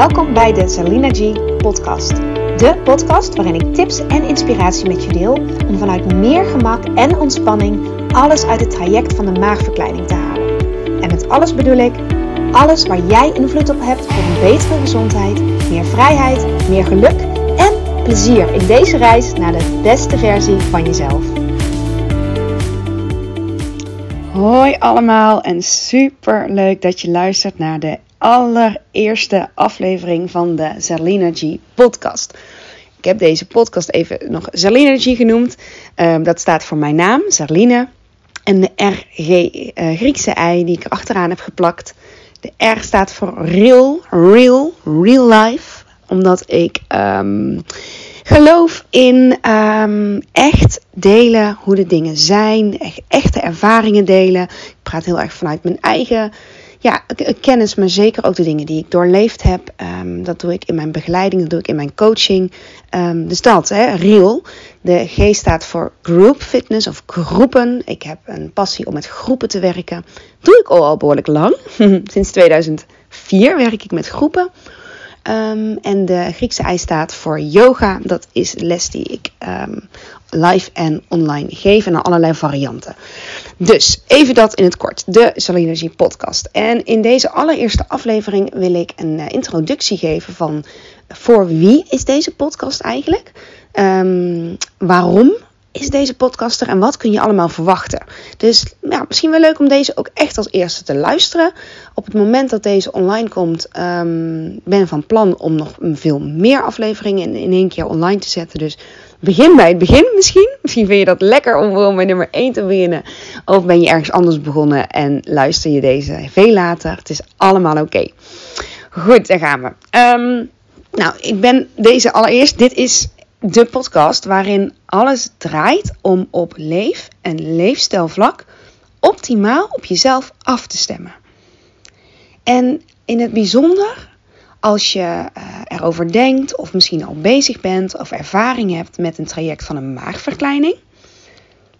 Welkom bij de Salina G podcast. De podcast waarin ik tips en inspiratie met je deel om vanuit meer gemak en ontspanning alles uit het traject van de maagverkleining te halen. En met alles bedoel ik alles waar jij invloed op hebt voor een betere gezondheid, meer vrijheid, meer geluk en plezier in deze reis naar de beste versie van jezelf. Hoi allemaal en super leuk dat je luistert naar de allereerste aflevering van de Zerlinergy podcast. Ik heb deze podcast even nog Zerlinergy genoemd. Um, dat staat voor mijn naam, Zerline. En de RG, uh, Griekse ei die ik achteraan heb geplakt. De R staat voor real, real, real life. Omdat ik um, geloof in um, echt delen hoe de dingen zijn. Echt, echte ervaringen delen. Ik praat heel erg vanuit mijn eigen ja, kennis, maar zeker ook de dingen die ik doorleefd heb. Um, dat doe ik in mijn begeleiding, dat doe ik in mijn coaching. Um, dus dat, hè, real. De G staat voor group fitness of groepen. Ik heb een passie om met groepen te werken. Doe ik al, al behoorlijk lang. Sinds 2004 werk ik met groepen. Um, en de Griekse ei staat voor yoga. Dat is les die ik live en online geef en allerlei varianten. Dus even dat in het kort. De Salinergie podcast. En in deze allereerste aflevering wil ik een uh, introductie geven van voor wie is deze podcast eigenlijk? Um, waarom is deze podcaster en wat kun je allemaal verwachten? Dus ja, misschien wel leuk om deze ook echt als eerste te luisteren. Op het moment dat deze online komt, um, ben ik van plan om nog veel meer afleveringen in, in één keer online te zetten. Dus begin bij het begin misschien. Misschien vind je dat lekker om gewoon bij nummer 1 te beginnen. Of ben je ergens anders begonnen en luister je deze veel later. Het is allemaal oké. Goed, daar gaan we. Um, nou, ik ben deze allereerst. Dit is de podcast waarin alles draait om op leef- en leefstijlvlak optimaal op jezelf af te stemmen. En in het bijzonder als je uh, erover denkt of misschien al bezig bent of ervaring hebt met een traject van een maagverkleining.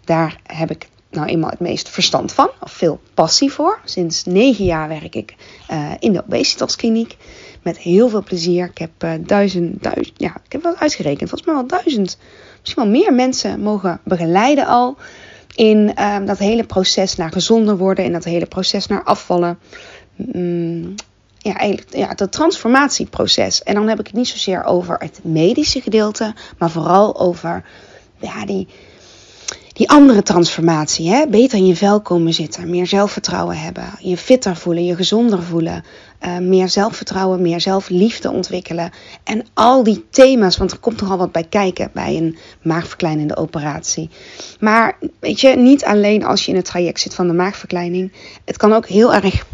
Daar heb ik nou eenmaal het meest verstand van, of veel passie voor. Sinds negen jaar werk ik uh, in de obesitaskliniek met heel veel plezier. Ik heb uh, duizend, duizend, ja, ik heb wel uitgerekend, volgens mij wel duizend, misschien wel meer mensen mogen begeleiden al in dat hele proces naar gezonder worden, in dat hele proces naar afvallen. Mm, ja, eigenlijk ja, dat transformatieproces. En dan heb ik het niet zozeer over het medische gedeelte, maar vooral over ja, die, die andere transformatie. Hè? Beter in je vel komen zitten, meer zelfvertrouwen hebben, je fitter voelen, je gezonder voelen, uh, meer zelfvertrouwen, meer zelfliefde ontwikkelen. En al die thema's, want er komt nogal wat bij kijken bij een maagverkleinende operatie. Maar weet je, niet alleen als je in het traject zit van de maagverkleining. Het kan ook heel erg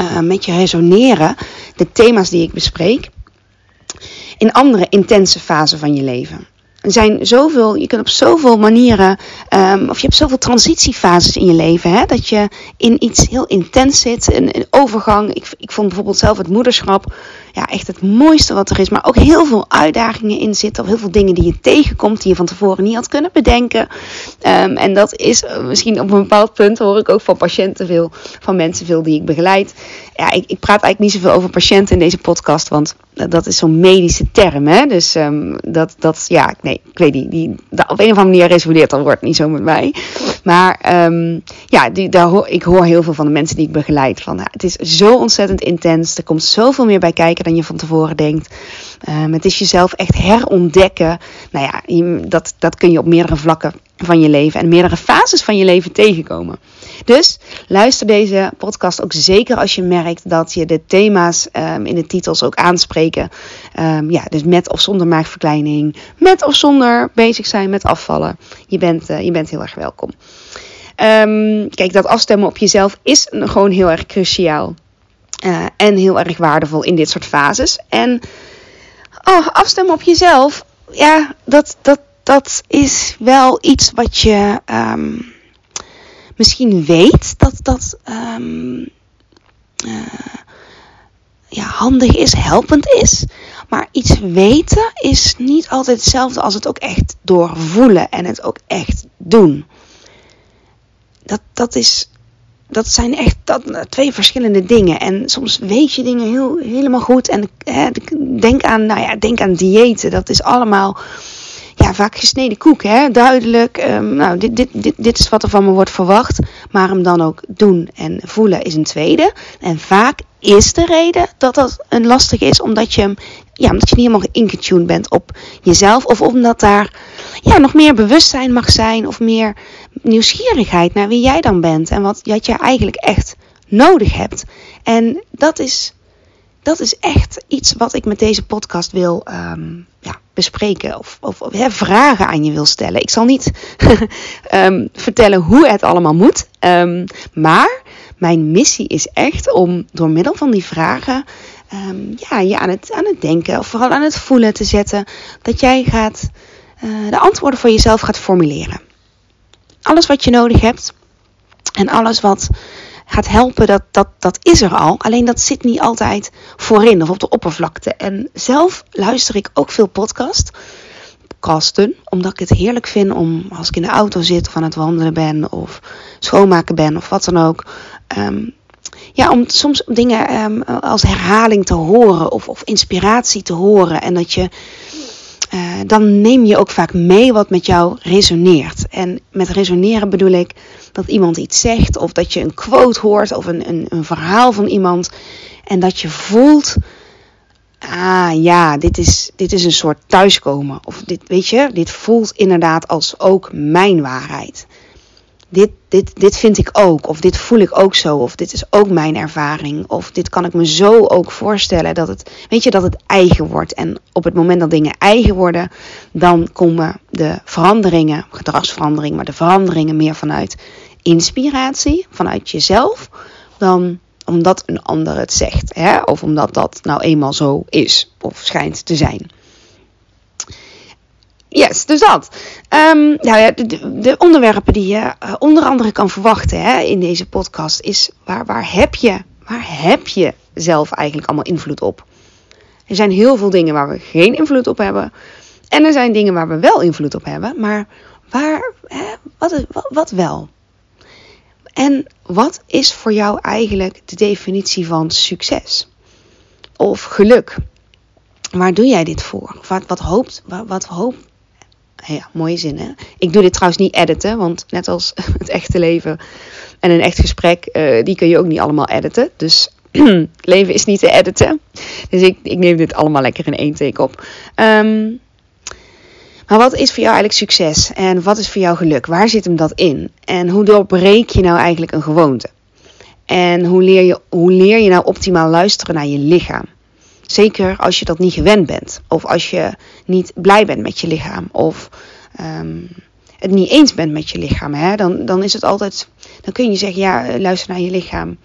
uh, met je resoneren, de thema's die ik bespreek, in andere intense fasen van je leven. Er zijn zoveel, je kunt op zoveel manieren, um, of je hebt zoveel transitiefases in je leven, hè, dat je in iets heel intens zit, een, overgang. Ik, ik vond bijvoorbeeld zelf het moederschap ja, echt het mooiste wat er is, maar ook heel veel uitdagingen in zitten, of heel veel dingen die je tegenkomt die je van tevoren niet had kunnen bedenken. Um, en dat is misschien op een bepaald punt, hoor ik ook van patiënten veel, van mensen veel die ik begeleid. Ja, ik, ik praat eigenlijk niet zoveel over patiënten in deze podcast, want dat is zo'n medische term, hè. Dus um, dat, dat, ja, nee, ik weet niet, die, op een of andere manier resoneert dat woord niet zo met mij. Maar um, ja, die, daar hoor, ik hoor heel veel van de mensen die ik begeleid van, ja, het is zo ontzettend intens, er komt zoveel meer bij kijken dan je van tevoren denkt. Um, het is jezelf echt herontdekken. Nou ja, dat, dat kun je op meerdere vlakken van je leven en meerdere fases van je leven tegenkomen. Dus luister deze podcast ook zeker als je merkt dat je de thema's um, in de titels ook aanspreken. Um, ja, dus met of zonder maagverkleining, met of zonder bezig zijn met afvallen. Je bent, uh, je bent heel erg welkom. Um, kijk, dat afstemmen op jezelf is gewoon heel erg cruciaal. Uh, en heel erg waardevol in dit soort fases. En oh, afstemmen op jezelf, ja, dat, dat, dat is wel iets wat je misschien weet dat dat um, uh, ja, handig is, helpend is. Maar iets weten is niet altijd hetzelfde als het ook echt doorvoelen en het ook echt doen. Dat, dat is dat zijn echt dat, twee verschillende dingen. En soms weet je dingen heel, helemaal goed. En hè, denk, aan, nou ja, denk aan diëten. Dat is allemaal ja, vaak gesneden koek. Hè? Duidelijk, um, nou, dit, dit, dit, dit is wat er van me wordt verwacht. Maar hem dan ook doen en voelen is een tweede. En vaak is de reden dat dat een lastig is, omdat je, ja, omdat je niet helemaal ingetuned bent op jezelf. Of omdat daar ja, nog meer bewustzijn mag zijn of meer nieuwsgierigheid naar wie jij dan bent. En wat, wat je eigenlijk echt nodig hebt. En dat is, dat is echt iets wat ik met deze podcast wil um, ja, bespreken. Of, of, vragen aan je wil stellen. Ik zal niet um, vertellen hoe het allemaal moet. Um, maar mijn missie is echt om door middel van die vragen um, ja, je aan het, aan het denken of vooral aan het voelen te zetten. Dat jij gaat uh, de antwoorden voor jezelf gaat formuleren. Alles wat je nodig hebt en alles wat gaat helpen, dat, dat, dat is er al. Alleen dat zit niet altijd voorin of op de oppervlakte. En zelf luister ik ook veel podcast, podcasten, omdat ik het heerlijk vind om als ik in de auto zit of aan het wandelen ben of schoonmaken ben of wat dan ook. Um, ja, om soms dingen um, als herhaling te horen of, of inspiratie te horen. En dat je uh, dan neem je ook vaak mee wat met jou resoneert. En met resoneren bedoel ik dat iemand iets zegt, of dat je een quote hoort, of een, een, een verhaal van iemand. En dat je voelt, ah ja, dit is, dit is een soort thuiskomen. Of dit, weet je, dit voelt inderdaad als ook mijn waarheid dit, dit, dit vind ik ook, of dit voel ik ook zo, of dit is ook mijn ervaring, of dit kan ik me zo ook voorstellen dat het, weet je, dat het eigen wordt. En op het moment dat dingen eigen worden, dan komen de veranderingen, gedragsveranderingen, maar de veranderingen meer vanuit inspiratie, vanuit jezelf, dan omdat een ander het zegt, hè? of omdat dat nou eenmaal zo is of schijnt te zijn. Yes, dus dat. Um, nou ja, de, de, onderwerpen die je uh, onder andere kan verwachten hè, in deze podcast is waar, waar, heb je, waar heb je zelf eigenlijk allemaal invloed op? Er zijn heel veel dingen waar we geen invloed op hebben. En er zijn dingen waar we wel invloed op hebben. Maar waar, hè, wat, wat wel? En wat is voor jou eigenlijk de definitie van succes? Of geluk? Waar doe jij dit voor? Wat, wat, hoopt, wat, wat ja, mooie zin hè. Ik doe dit trouwens niet editen, want net als het echte leven en een echt gesprek, uh, die kun je ook niet allemaal editen. Dus leven is niet te editen. Dus ik, ik neem dit allemaal lekker in één take op. Um, maar wat is voor jou eigenlijk succes? En wat is voor jou geluk? Waar zit hem dat in? En hoe doorbreek je nou eigenlijk een gewoonte? En hoe leer je, hoe leer je nou optimaal luisteren naar je lichaam? Zeker als je dat niet gewend bent. Of als je niet blij bent met je lichaam. Of um, het niet eens bent met je lichaam. Hè? Dan, dan is het altijd. Dan kun je zeggen, ja, luister naar je lichaam.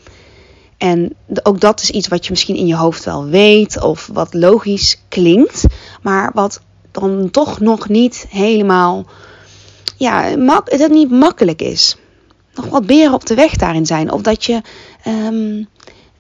En ook dat is iets wat je misschien in je hoofd wel weet. Of wat logisch klinkt. Maar wat dan toch nog niet helemaal. Ja, mak het niet makkelijk is. Nog wat beren op de weg daarin zijn. Of dat je um,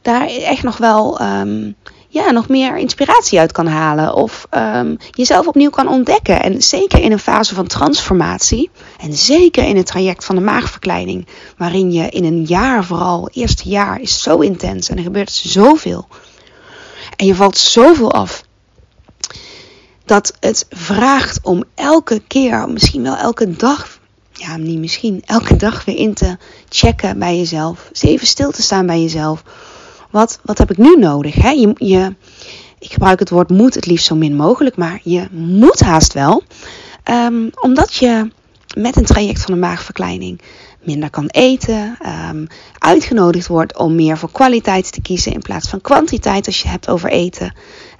daar echt nog wel. Um, ja, nog meer inspiratie uit kan halen. Of um, jezelf opnieuw kan ontdekken. En zeker in een fase van transformatie. En zeker in het traject van de maagverkleining. Waarin je in een jaar vooral, eerste jaar is zo intens. En er gebeurt zoveel. En je valt zoveel af. Dat het vraagt om elke keer, misschien wel elke dag. Ja, niet misschien. Elke dag weer in te checken bij jezelf. Eens even stil te staan bij jezelf wat, wat heb ik nu nodig? Hè? Je, je, ik gebruik het woord moet het liefst zo min mogelijk, maar je moet haast wel. Um, omdat je met een traject van de maagverkleining minder kan eten, um, uitgenodigd wordt om meer voor kwaliteit te kiezen in plaats van kwantiteit als je hebt over eten.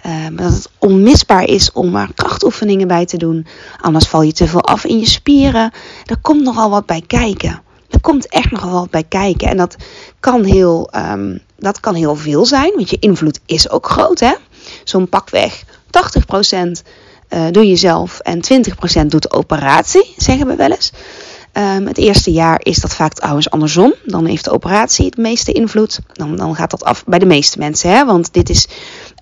Um, dat het onmisbaar is om er krachtoefeningen bij te doen, anders val je te veel af in je spieren. Er komt nogal wat bij kijken. Er komt echt nogal wat bij kijken en dat kan heel um, dat kan heel veel zijn, want je invloed is ook groot. Zo'n pakweg 80% eh, doe je zelf en 20% doet de operatie, zeggen we wel eens. Um, het eerste jaar is dat vaak trouwens andersom. Dan heeft de operatie het meeste invloed. Dan, dan gaat dat af bij de meeste mensen. Hè? Want dit is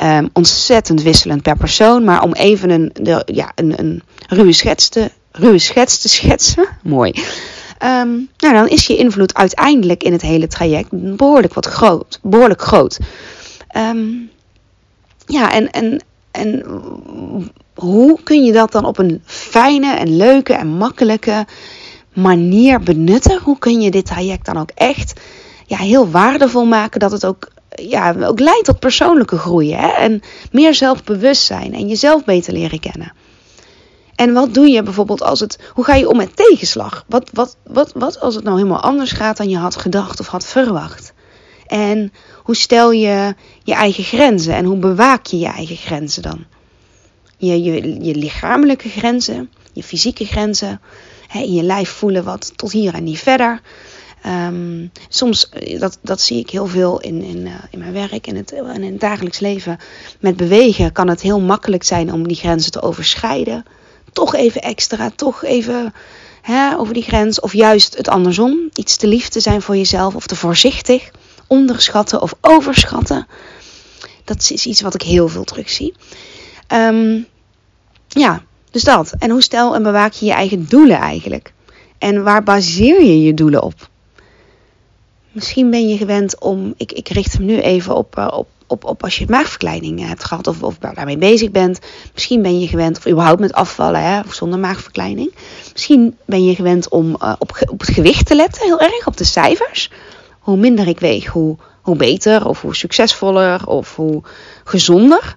um, ontzettend wisselend per persoon. Maar om even een, de, ja, een, een ruwe, schets te, ruwe schets te schetsen. Mooi. ehm, nou, dan is je invloed uiteindelijk in het hele traject behoorlijk wat groot. Behoorlijk groot. Ehm, ja, en, en, en hoe kun je dat dan op een fijne en leuke en makkelijke manier benutten? Hoe kun je dit traject dan ook echt ja, heel waardevol maken? Dat het ook, ja, ook leidt tot persoonlijke groei hè? en meer zelfbewustzijn en jezelf beter leren kennen. En wat doe je bijvoorbeeld als het. Hoe ga je om met tegenslag? Wat, wat, wat, wat als het nou helemaal anders gaat dan je had gedacht of had verwacht? En hoe stel je je eigen grenzen en hoe bewaak je je eigen grenzen dan? Je, je, je lichamelijke grenzen, je fysieke grenzen, hè, in je lijf voelen wat tot hier en niet verder. Um, soms, eh, dat, dat zie ik heel veel in, in, uh, in mijn werk en in het dagelijks leven. Met bewegen kan het heel makkelijk zijn om die grenzen te overschrijden. Toch even extra, toch even hè, over die grens. Of juist het andersom. Iets te lief te zijn voor jezelf of te voorzichtig. Onderschatten of overschatten. Dat is iets wat ik heel veel terugzie. Um, ja, dus dat. En hoe stel en bewaak je je eigen doelen eigenlijk? En waar baseer je je doelen op? Misschien ben je gewend om, ik, ik richt hem nu even op, uh, op, op, op als je maagverkleining hebt gehad of, of daarmee bezig bent. Misschien ben je gewend, of überhaupt met afvallen hè, of zonder maagverkleining. Misschien ben je gewend om uh, op, op het gewicht te letten, heel erg, op de cijfers. Hoe minder ik weeg, hoe, hoe beter of hoe succesvoller of hoe gezonder.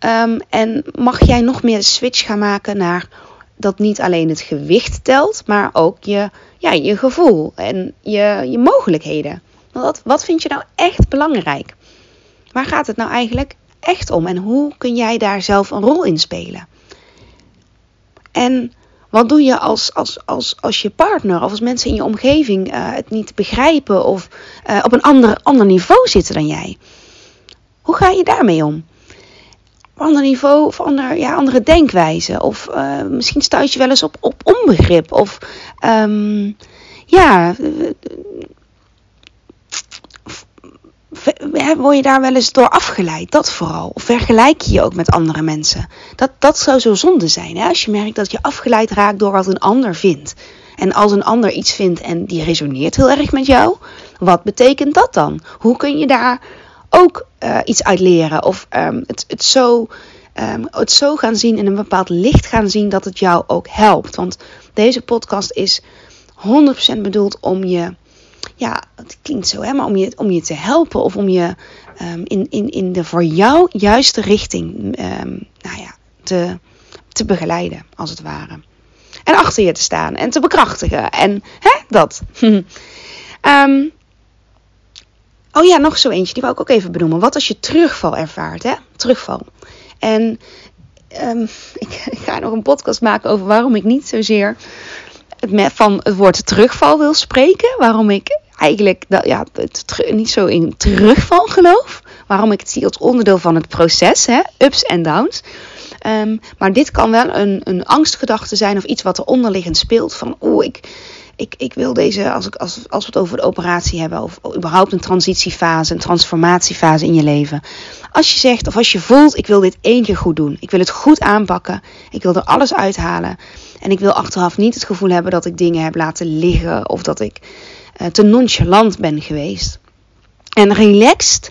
Um, en mag jij nog meer de switch gaan maken naar dat niet alleen het gewicht telt, maar ook je, ja, je gevoel en je, je mogelijkheden. Wat, wat vind je nou echt belangrijk? Waar gaat het nou eigenlijk echt om en hoe kun jij daar zelf een rol in spelen? En wat doe je als, als, als, als je partner of als mensen in je omgeving uh, het niet begrijpen of uh, op een ander, ander niveau zitten dan jij? Hoe ga je daarmee om? ander niveau of ander, ja, andere denkwijze. Of uh, misschien stuit je wel eens op, op onbegrip. Of um, ja, word je daar wel eens door afgeleid? Dat vooral. Of vergelijk je je ook met andere mensen? Dat, dat zou zo zonde zijn. Hè? Als je merkt dat je afgeleid raakt door wat een ander vindt. En als een ander iets vindt en die resoneert heel erg met jou, wat betekent dat dan? Hoe kun je daar ook uh, iets uit leren. Of um, het, het, zo, um, het zo gaan zien in een bepaald licht gaan zien dat het jou ook helpt. Want deze podcast is 100% bedoeld om je, ja, het klinkt zo, hè, maar om je, om je te helpen of om je um, in, in, in de voor jou juiste richting nou ja, te, te begeleiden, als het ware. En achter je te staan en te bekrachtigen. En hè, dat. um, Oh ja, nog zo eentje, die wou ik ook even benoemen. Wat als je terugval ervaart, hè? Terugval. En ik, ik, ga nog een podcast maken over waarom ik niet zozeer het van het woord terugval wil spreken. Waarom ik eigenlijk dat, ja, het, niet zo in terugval geloof. Waarom ik het zie als onderdeel van het proces, hè? ups en downs. Um, maar dit kan wel een, een angstgedachte zijn of iets wat er onderliggend speelt. Van oeh, ik, ik, ik wil deze, als, ik, als, als we het over de operatie hebben, of überhaupt een transitiefase, een transformatiefase in je leven. Als je zegt of als je voelt, ik wil dit één keer goed doen. Ik wil het goed aanpakken. Ik wil er alles uithalen. En ik wil achteraf niet het gevoel hebben dat ik dingen heb laten liggen of dat ik uh, te nonchalant ben geweest. En relaxed,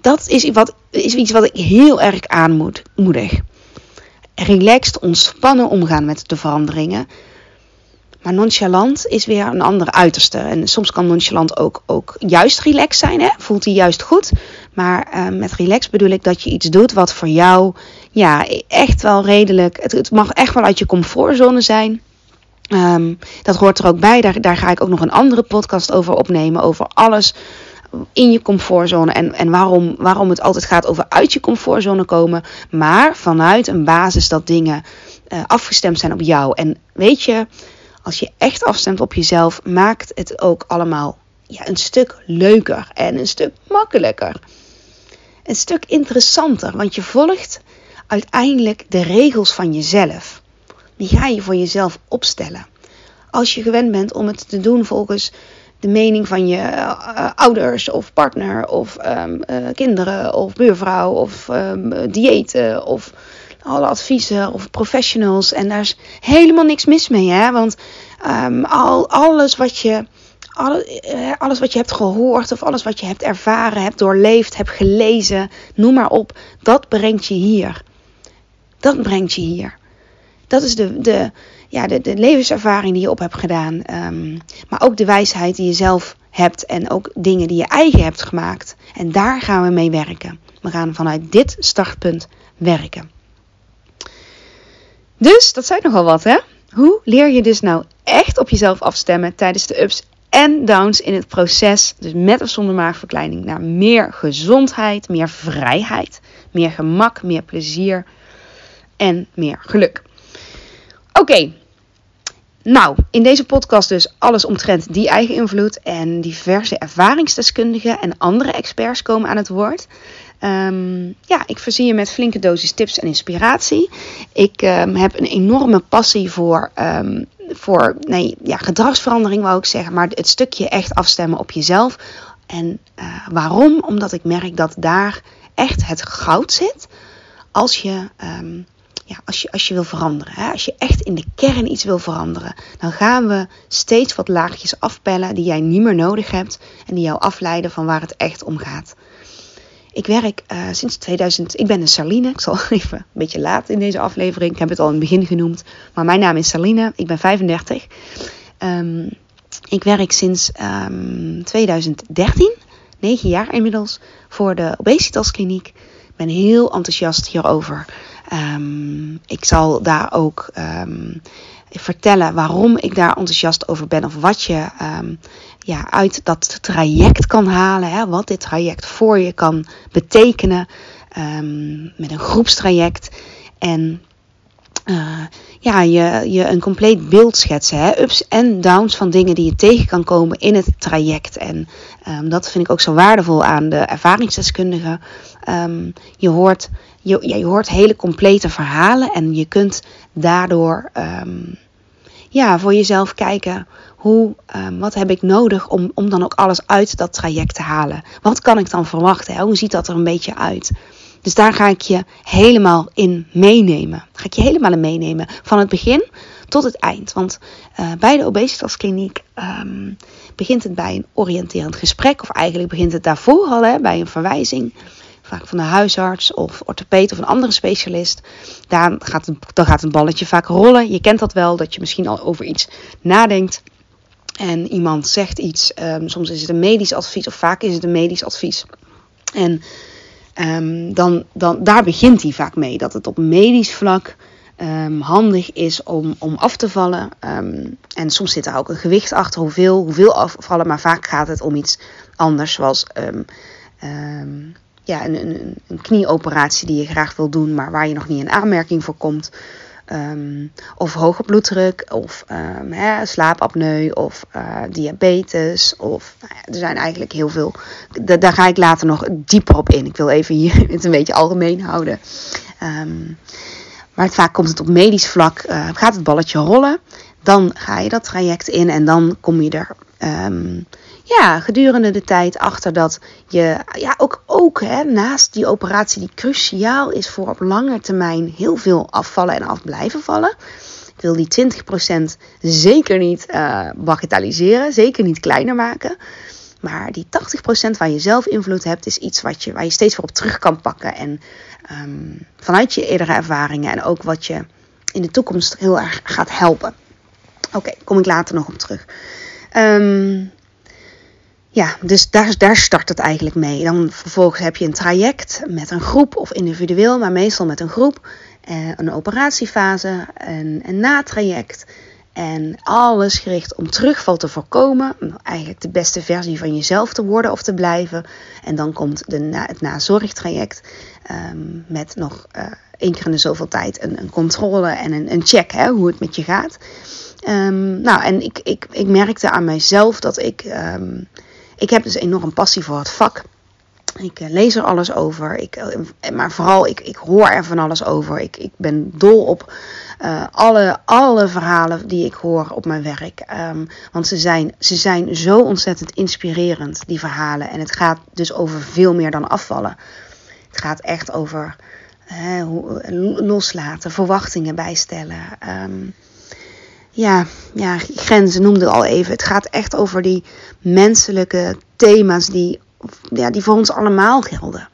dat is, wat, is iets wat ik heel erg aanmoedig. Relaxed, ontspannen omgaan met de veranderingen maar nonchalant is weer een andere uiterste. En soms kan nonchalant ook, ook juist relaxed zijn. Hè? Voelt hij juist goed. Maar uh, met relaxed bedoel ik dat je iets doet wat voor jou ja, echt wel redelijk. Het, het mag echt wel uit je comfortzone zijn. Um, dat hoort er ook bij. Daar, daar ga ik ook nog een andere podcast over opnemen. Over alles in je comfortzone. En, en waarom, waarom het altijd gaat over uit je comfortzone komen. Maar vanuit een basis dat dingen uh, afgestemd zijn op jou. En weet je als je echt afstemt op jezelf, maakt het ook allemaal ja, een stuk leuker en een stuk makkelijker. Een stuk interessanter, want je volgt uiteindelijk de regels van jezelf. Die ga je voor jezelf opstellen. Als je gewend bent om het te doen volgens de mening van je uh, ouders of partner of um, uh, kinderen of buurvrouw of um, diëten of alle adviezen of professionals. En daar is helemaal niks mis mee, hè? Want um, al, alles wat je. Eh, alles wat je hebt gehoord of alles wat je hebt ervaren, hebt doorleefd, hebt gelezen, noem maar op, dat brengt je hier. Dat brengt je hier. Dat is de, de, ja, de, levenservaring die je op hebt gedaan. Um, maar ook de wijsheid die je zelf hebt en ook dingen die je eigen hebt gemaakt. En daar gaan we mee werken. We gaan vanuit dit startpunt werken. Dus dat zijn nogal wat, hè? Hoe leer je dus nou echt op jezelf afstemmen tijdens de ups en downs in het proces, dus met of zonder maagverkleining, naar meer gezondheid, meer vrijheid, meer gemak, meer plezier en meer geluk. Oké, nou, in deze podcast dus alles omtrent die eigen invloed en diverse ervaringsdeskundigen en andere experts komen aan het woord. Um, ja, ik voorzie je met flinke dosis tips en inspiratie. Ik um, heb een enorme passie voor, um, voor nee, ja, gedragsverandering, wou ik zeggen. Maar het stukje echt afstemmen op jezelf. En uh, waarom? Omdat ik merk dat daar echt het goud zit. Als je ja, als, je, als je wil veranderen, hè, als je echt in de kern iets wil veranderen, dan gaan we steeds wat laagjes afpellen die jij niet meer nodig hebt en die jou afleiden van waar het echt om gaat. Ik werk uh, sinds 2000. Ik ben een Saline. Ik zal even een beetje laat in deze aflevering. Ik heb het al in het begin genoemd. Maar mijn naam is Saline. Ik ben 35. Um, ehm, ik werk sinds um, ehm, 2013, 9 jaar inmiddels, voor de obesitaskliniek. Ik ben heel enthousiast hierover. Um, ik zal daar ook vertellen waarom ik daar enthousiast over ben. Of wat je um, ja, uit dat traject kan halen. Hè, wat dit traject voor je kan betekenen. Met een groepstraject. En uh, ja, je, je een compleet beeld schetsen. Hè? Ups en downs van dingen die je tegen kan komen in het traject. En dat vind ik ook zo waardevol aan de ervaringsdeskundigen. Je, hoort, je, je hoort hele complete verhalen en je kunt daardoor um, ja, voor jezelf kijken. Hoe, wat heb ik nodig om, om dan ook alles uit dat traject te halen? Wat kan ik dan verwachten? Hoe ziet dat er een beetje uit? Dus daar ga ik je helemaal in meenemen. Ga ik je helemaal in meenemen. Van het begin tot het eind. Want uh, bij de obesitaskliniek um, begint het bij een oriënterend gesprek. Of eigenlijk begint het daarvoor al hè, bij een verwijzing. Vaak van de huisarts of orthopeed of een andere specialist. Daar gaat, dan gaat het balletje vaak rollen. Je kent dat wel, dat je misschien al over iets nadenkt. En iemand zegt iets. Um, soms is het een medisch advies of vaak is het een medisch advies. En um, dan, dan, daar begint hij vaak mee. Dat het op medisch vlak um, handig is om, om af te vallen. En soms zit er ook een gewicht achter, hoeveel, hoeveel afvallen. Maar vaak gaat het om iets anders, zoals ja, een, een, een knieoperatie die je graag wil doen, maar waar je nog niet in aanmerking voor komt. Um, of hoge bloeddruk, of um, hè, slaapapneu, of uh, diabetes. Of nou ja, er zijn eigenlijk heel veel. daar ga ik later nog dieper op in. Ik wil even hier het een beetje algemeen houden. Um, maar vaak komt het op medisch vlak, uh, gaat het balletje rollen. Dan ga je dat traject in en dan kom je er ja, gedurende de tijd achter dat je ja, ook, ook hè, naast die operatie die cruciaal is voor op lange termijn heel veel afvallen en af blijven vallen. Ik wil die 20% zeker niet uh, bagatelliseren, zeker niet kleiner maken. Maar die 80% waar je zelf invloed hebt, is iets wat je, waar je steeds voor op terug kan pakken. En um, vanuit je eerdere ervaringen en ook wat je in de toekomst heel erg gaat helpen. Oké, kom ik later nog op terug. Um, ja, dus daar, daar start het eigenlijk mee. Dan vervolgens heb je een traject met een groep of individueel, maar meestal met een groep. Eh, een operatiefase, een, een natraject. En alles gericht om terugval te voorkomen. Eigenlijk de beste versie van jezelf te worden of te blijven. En dan komt de na, het nazorgtraject um, met nog uh, één keer in de zoveel tijd een, een controle en een, een check hè, hoe het met je gaat. Um, nou, en ik, ik, ik merkte aan mijzelf dat ik um, ik heb dus enorm passie voor het vak. Ik uh, lees er alles over. Ik, uh, maar vooral, ik, ik hoor er van alles over. Ik, ik ben dol op uh, alle, alle verhalen die ik hoor op mijn werk. Um, want ze zijn, ze zijn zo ontzettend inspirerend, die verhalen. En het gaat dus over veel meer dan afvallen. Het gaat echt over loslaten, verwachtingen bijstellen. Ehm, ja, ja, grenzen noemde al even. Het gaat echt over die menselijke thema's die, ja, die voor ons allemaal gelden.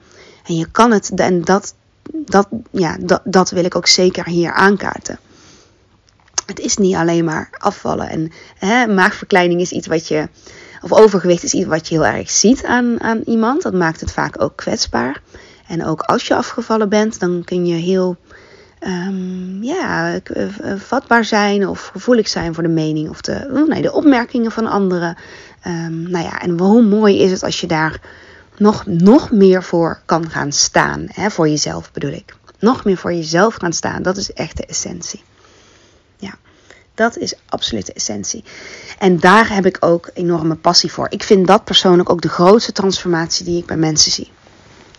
En je kan het, en dat, dat, ja, dat, dat wil ik ook zeker hier aankaarten. Het is niet alleen maar afvallen. En hè, maagverkleining is iets wat je, of overgewicht is iets wat je heel erg ziet aan, aan iemand. Dat maakt het vaak ook kwetsbaar. En ook als je afgevallen bent, dan kun je heel um, ja, eh, vatbaar zijn of gevoelig zijn voor de mening of de, oh, nee, de opmerkingen van anderen. Um, nou ja, en hoe mooi is het als je daar nog, nog meer voor kan gaan staan. Hè, voor jezelf bedoel ik. Nog meer voor jezelf gaan staan. Dat is echt de essentie. Ja, dat is absoluut de essentie. En daar heb ik ook enorme passie voor. Ik vind dat persoonlijk ook de grootste transformatie die ik bij mensen zie.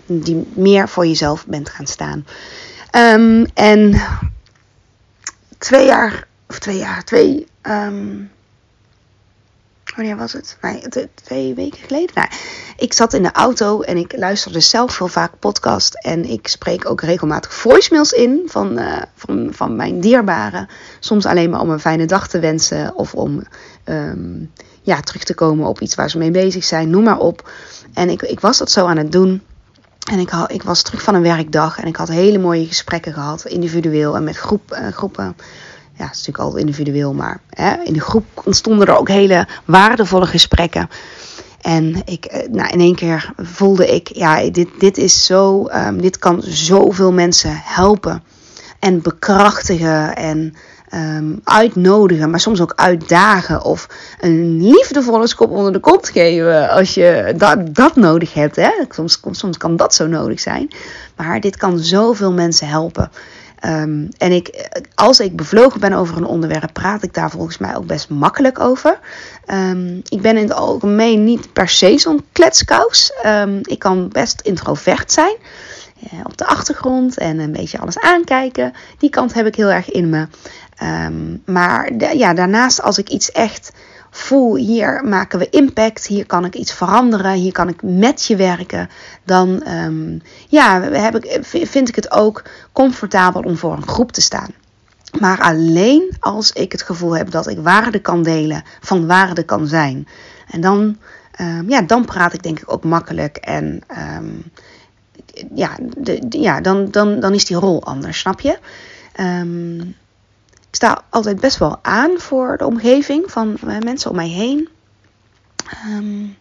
Die meer voor jezelf bent gaan staan. Um, en twee jaar, of twee jaar, twee, um, wanneer was het? Nee, twee weken geleden. Nou, ik zat in de auto en ik luisterde zelf heel vaak podcast. En ik spreek ook regelmatig voicemails in van, uh, van, van mijn dierbaren. Soms alleen maar om een fijne dag te wensen of om um, ja, terug te komen op iets waar ze mee bezig zijn. Noem maar op. En ik, ik was dat zo aan het doen. En ik, had, ik was terug van een werkdag en ik had hele mooie gesprekken gehad, individueel en met groep, uh, groepen. Ja, het is natuurlijk altijd individueel, maar hè, in de groep ontstonden er ook hele waardevolle gesprekken. En ik, eh, nou, in één keer voelde ik, ja, dit, dit is zo, um, dit kan zoveel mensen helpen en bekrachtigen en um, uitnodigen, maar soms ook uitdagen of een liefdevolle schop onder de kop geven als je dat, dat nodig hebt. Hè? Soms, soms kan dat zo nodig zijn. Maar dit kan zoveel mensen helpen. Um, en ik, als ik bevlogen ben over een onderwerp, praat ik daar volgens mij ook best makkelijk over. Um, ik ben in het algemeen niet per se zo'n kletskous. Um, ik kan best introvert zijn. Uh, op de achtergrond en een beetje alles aankijken. Die kant heb ik heel erg in me. Maar ja, daarnaast, als ik iets echt voel, hier maken we impact, hier kan ik iets veranderen, hier kan ik met je werken, dan um, ja, heb ik, vind ik het ook comfortabel om voor een groep te staan. Maar alleen als ik het gevoel heb dat ik waarde kan delen, van waarde kan zijn. En dan, um, ja, dan praat ik denk ik ook makkelijk en ja, de, ja dan, dan, dan is die rol anders, snap je? Sta altijd best wel aan voor de omgeving van eh, mensen om mij heen. Um,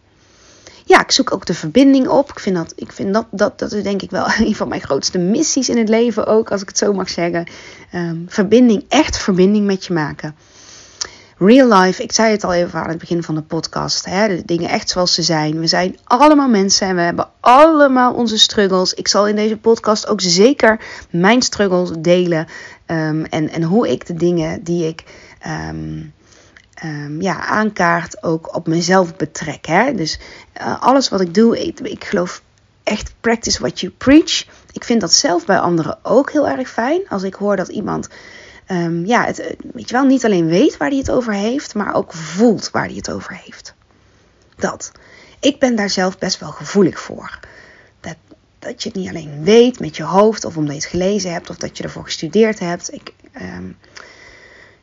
ja, ik zoek ook de verbinding op. Ik vind dat, ik vind dat, dat, dat is denk ik wel een van mijn grootste missies in het leven ook, als ik het zo mag zeggen. Um, verbinding, echt verbinding met je maken real life, ik zei het al even aan het begin van de podcast, hè, de dingen echt zoals ze zijn. We zijn allemaal mensen en we hebben allemaal onze struggles. Ik zal in deze podcast ook zeker mijn struggles delen um, en, en hoe ik de dingen die ik um, um, ja, aankaart ook op mezelf betrek. Hè. Dus uh, alles wat ik doe, ik, ik geloof echt practice what you preach. Ik vind dat zelf bij anderen ook heel erg fijn. Als ik hoor dat iemand um, ja, het, eh, weet je wel, niet alleen weet waar hij het over heeft, maar ook voelt waar hij het over heeft. Dat. Ik ben daar zelf best wel gevoelig voor. Dat, dat je het niet alleen weet met je hoofd, of omdat je het gelezen hebt, of dat je ervoor gestudeerd hebt. Ik, um,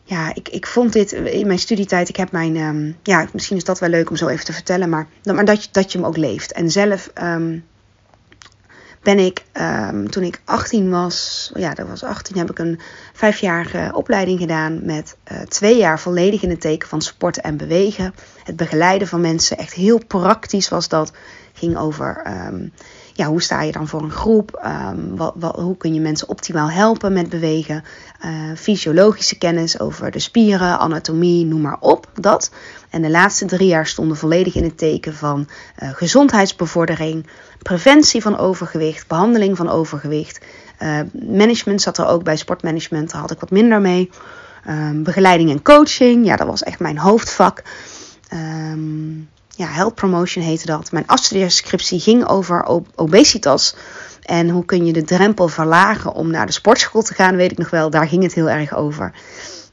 ja, ik, ik vond dit in mijn studietijd. Ik heb mijn. Um, ja, misschien is dat wel leuk om zo even te vertellen. Maar, maar dat, je, dat je hem ook leeft. En zelf ben ik um, toen ik 18 was, ja, dat was 18, heb ik een vijfjarige opleiding gedaan met uh, twee jaar volledig in het teken van sporten en bewegen. Het begeleiden van mensen, echt heel praktisch was dat. Ging over um, ja, hoe sta je dan voor een groep? Um, wat, hoe kun je mensen optimaal helpen met bewegen? Uh, fysiologische kennis over de spieren, anatomie, noem maar op. Dat. En de laatste drie jaar stonden volledig in het teken van uh, gezondheidsbevordering, preventie van overgewicht, behandeling van overgewicht. Uh, management zat er ook bij, sportmanagement, daar had ik wat minder mee. Um, begeleiding en coaching, ja, dat was echt mijn hoofdvak. Um, ja, health promotion heette dat. Mijn afstudeerscriptie ging over obesitas. En hoe kun je de drempel verlagen om naar de sportschool te gaan, weet ik nog wel. Daar ging het heel erg over.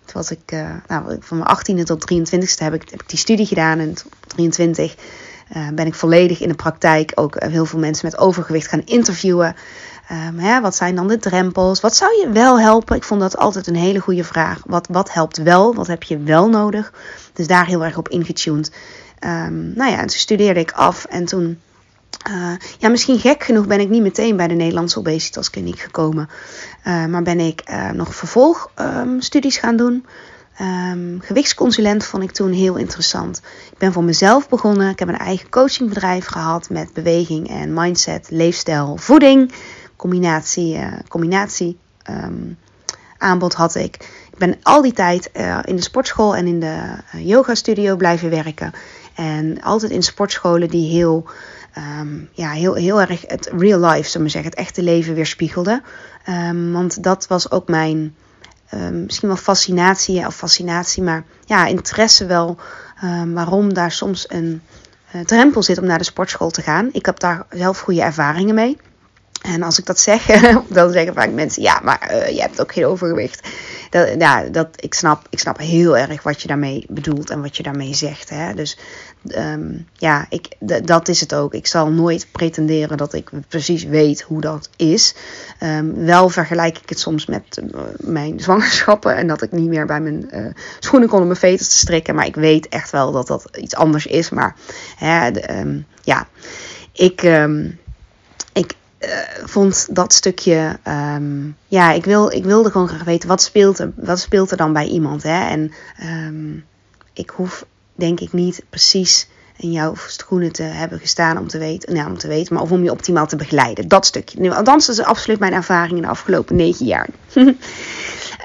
Toen ik, uh, nou, van mijn 18e tot 23e heb ik, heb die studie gedaan. En op 23 uh, ben ik volledig in de praktijk ook heel veel mensen met overgewicht gaan interviewen. Hè, wat zijn dan de drempels? Wat zou je wel helpen? Ik vond dat altijd een hele goede vraag. Wat, wat helpt wel? Wat heb je wel nodig? Dus daar heel erg op ingetuned. Um, nou ja, en toen studeerde ik af en toen uh, ja, misschien gek genoeg ben ik niet meteen bij de Nederlandse obesitaskliniek gekomen. Uh, maar ben ik uh, nog vervolgstudies um, gaan doen. Um, gewichtsconsulent vond ik toen heel interessant. Ik ben voor mezelf begonnen. Ik heb een eigen coachingbedrijf gehad met beweging en mindset, leefstijl, voeding. Combinatie, combinatie aanbod had ik. Ik ben al die tijd in de sportschool en in de yoga studio blijven werken. En altijd in sportscholen die heel um, ja, heel, heel erg het real life, zullen we zeggen, het echte leven weerspiegelde. Um, want dat was ook mijn um, misschien wel fascinatie, of fascinatie, maar ja, interesse wel. waarom daar soms een uh, drempel zit om naar de sportschool te gaan. Ik heb daar zelf goede ervaringen mee. En als ik dat zeg, dan zeggen vaak mensen: ja, maar uh, je hebt ook geen overgewicht ja, dat, ik, snap, ik snap heel erg wat je daarmee bedoelt en wat je daarmee zegt. Hè? Dus um, ja, ik, dat is het ook. Ik zal nooit pretenderen dat ik precies weet hoe dat is. Um, wel vergelijk ik het soms met uh, mijn zwangerschappen en dat ik niet meer bij mijn uh, schoenen kon om mijn veters te strikken. Maar ik weet echt wel dat dat iets anders is. Maar hè, de, um, ja, ik. ik, uh, vond dat stukje. Um, ja, ik, wil, ik wilde gewoon graag weten wat speelt er, wat speelt er dan bij iemand. Hè? En um, ik hoef denk ik niet precies in jouw schoenen te hebben gestaan om te weten, nou, om te weten, maar of om je optimaal te begeleiden. Dat stukje. Nu, althans, dat is absoluut mijn ervaring in de afgelopen negen jaar.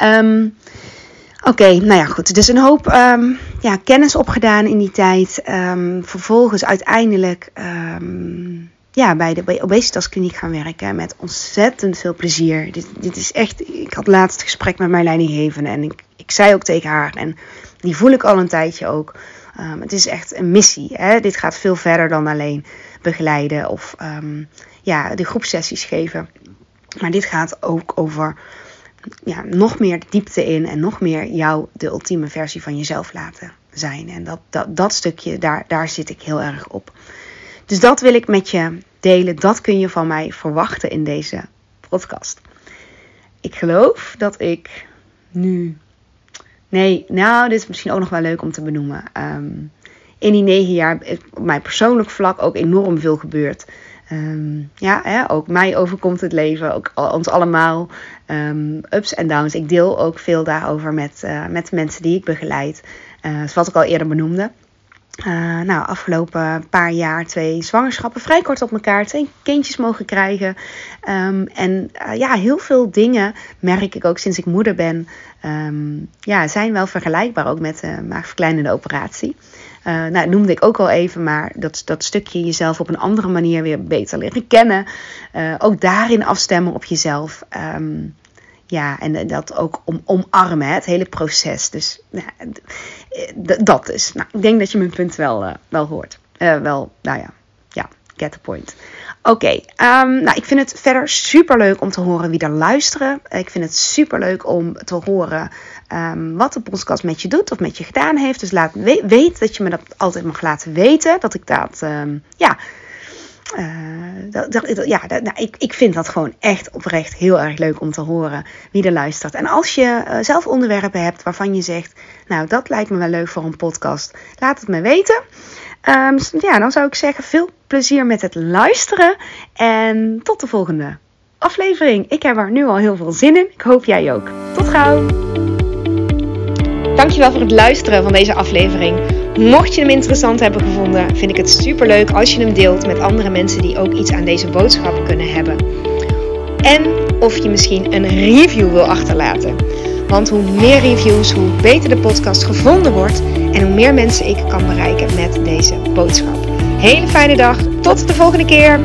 um, Oké, nou ja, goed. Dus een hoop ja, kennis opgedaan in die tijd. Vervolgens uiteindelijk ja, bij de obesitaskliniek gaan werken. Met ontzettend veel plezier. Dit, dit is echt. Ik had laatst gesprek met mijn leidinggevende. En ik, ik zei ook tegen haar. En die voel ik al een tijdje ook. Um, het is echt een missie. Hè? Dit gaat veel verder dan alleen begeleiden of um, ja, de groepsessies geven. Maar dit gaat ook over ja, nog meer diepte in en nog meer jou de ultieme versie van jezelf laten zijn. En dat, dat, dat stukje, daar, daar zit ik heel erg op. Dus dat wil ik met je delen. Dat kun je van mij verwachten in deze podcast. Ik geloof dat ik nu. Nee, nou, dit is misschien ook nog wel leuk om te benoemen. Um, in die negen jaar is op mijn persoonlijk vlak ook enorm veel gebeurd. Um, ja, hè, ook mij overkomt het leven, ook ons allemaal. Um, ups en downs. Ik deel ook veel daarover met, uh, met mensen die ik begeleid. Uh, zoals ik al eerder benoemde. Uh, nou, afgelopen paar jaar twee zwangerschappen vrij kort op elkaar, twee kindjes mogen krijgen. Um, en uh, ja, heel veel dingen merk ik ook sinds ik moeder ben, um, ja, zijn wel vergelijkbaar ook met de maagverkleinende operatie. Uh, nou, noemde ik ook al even, maar dat, dat stukje jezelf op een andere manier weer beter leren kennen. ook daarin afstemmen op jezelf. Um, ja, en dat ook om, omarmen, het hele proces. Dus nou, dat is. Nou, ik denk dat je mijn punt wel, wel hoort. Wel, nou ja, ja, get the point. Oké, um, nou, ik vind het verder super leuk om te horen wie er luisteren. Ik vind het super leuk om te horen um, wat de podcast met je doet of met je gedaan heeft. Dus laat we weet dat je me dat altijd mag laten weten. Dat ik dat, um, ja uh, dat, dat, ja, nou, ik, ik vind dat gewoon echt oprecht heel erg leuk om te horen wie er luistert. En als je uh, zelf onderwerpen hebt waarvan je zegt, nou dat lijkt me wel leuk voor een podcast, laat het me weten. Um, ja, dan zou ik zeggen, veel plezier met het luisteren en tot de volgende aflevering. Ik heb er nu al heel veel zin in. Ik hoop jij ook. Tot gauw! Dankjewel voor het luisteren van deze aflevering. Mocht je hem interessant hebben gevonden, vind ik het super leuk als je hem deelt met andere mensen die ook iets aan deze boodschap kunnen hebben. En of je misschien een review wil achterlaten. Want hoe meer reviews, hoe beter de podcast gevonden wordt en hoe meer mensen ik kan bereiken met deze boodschap. Hele fijne dag, tot de volgende keer!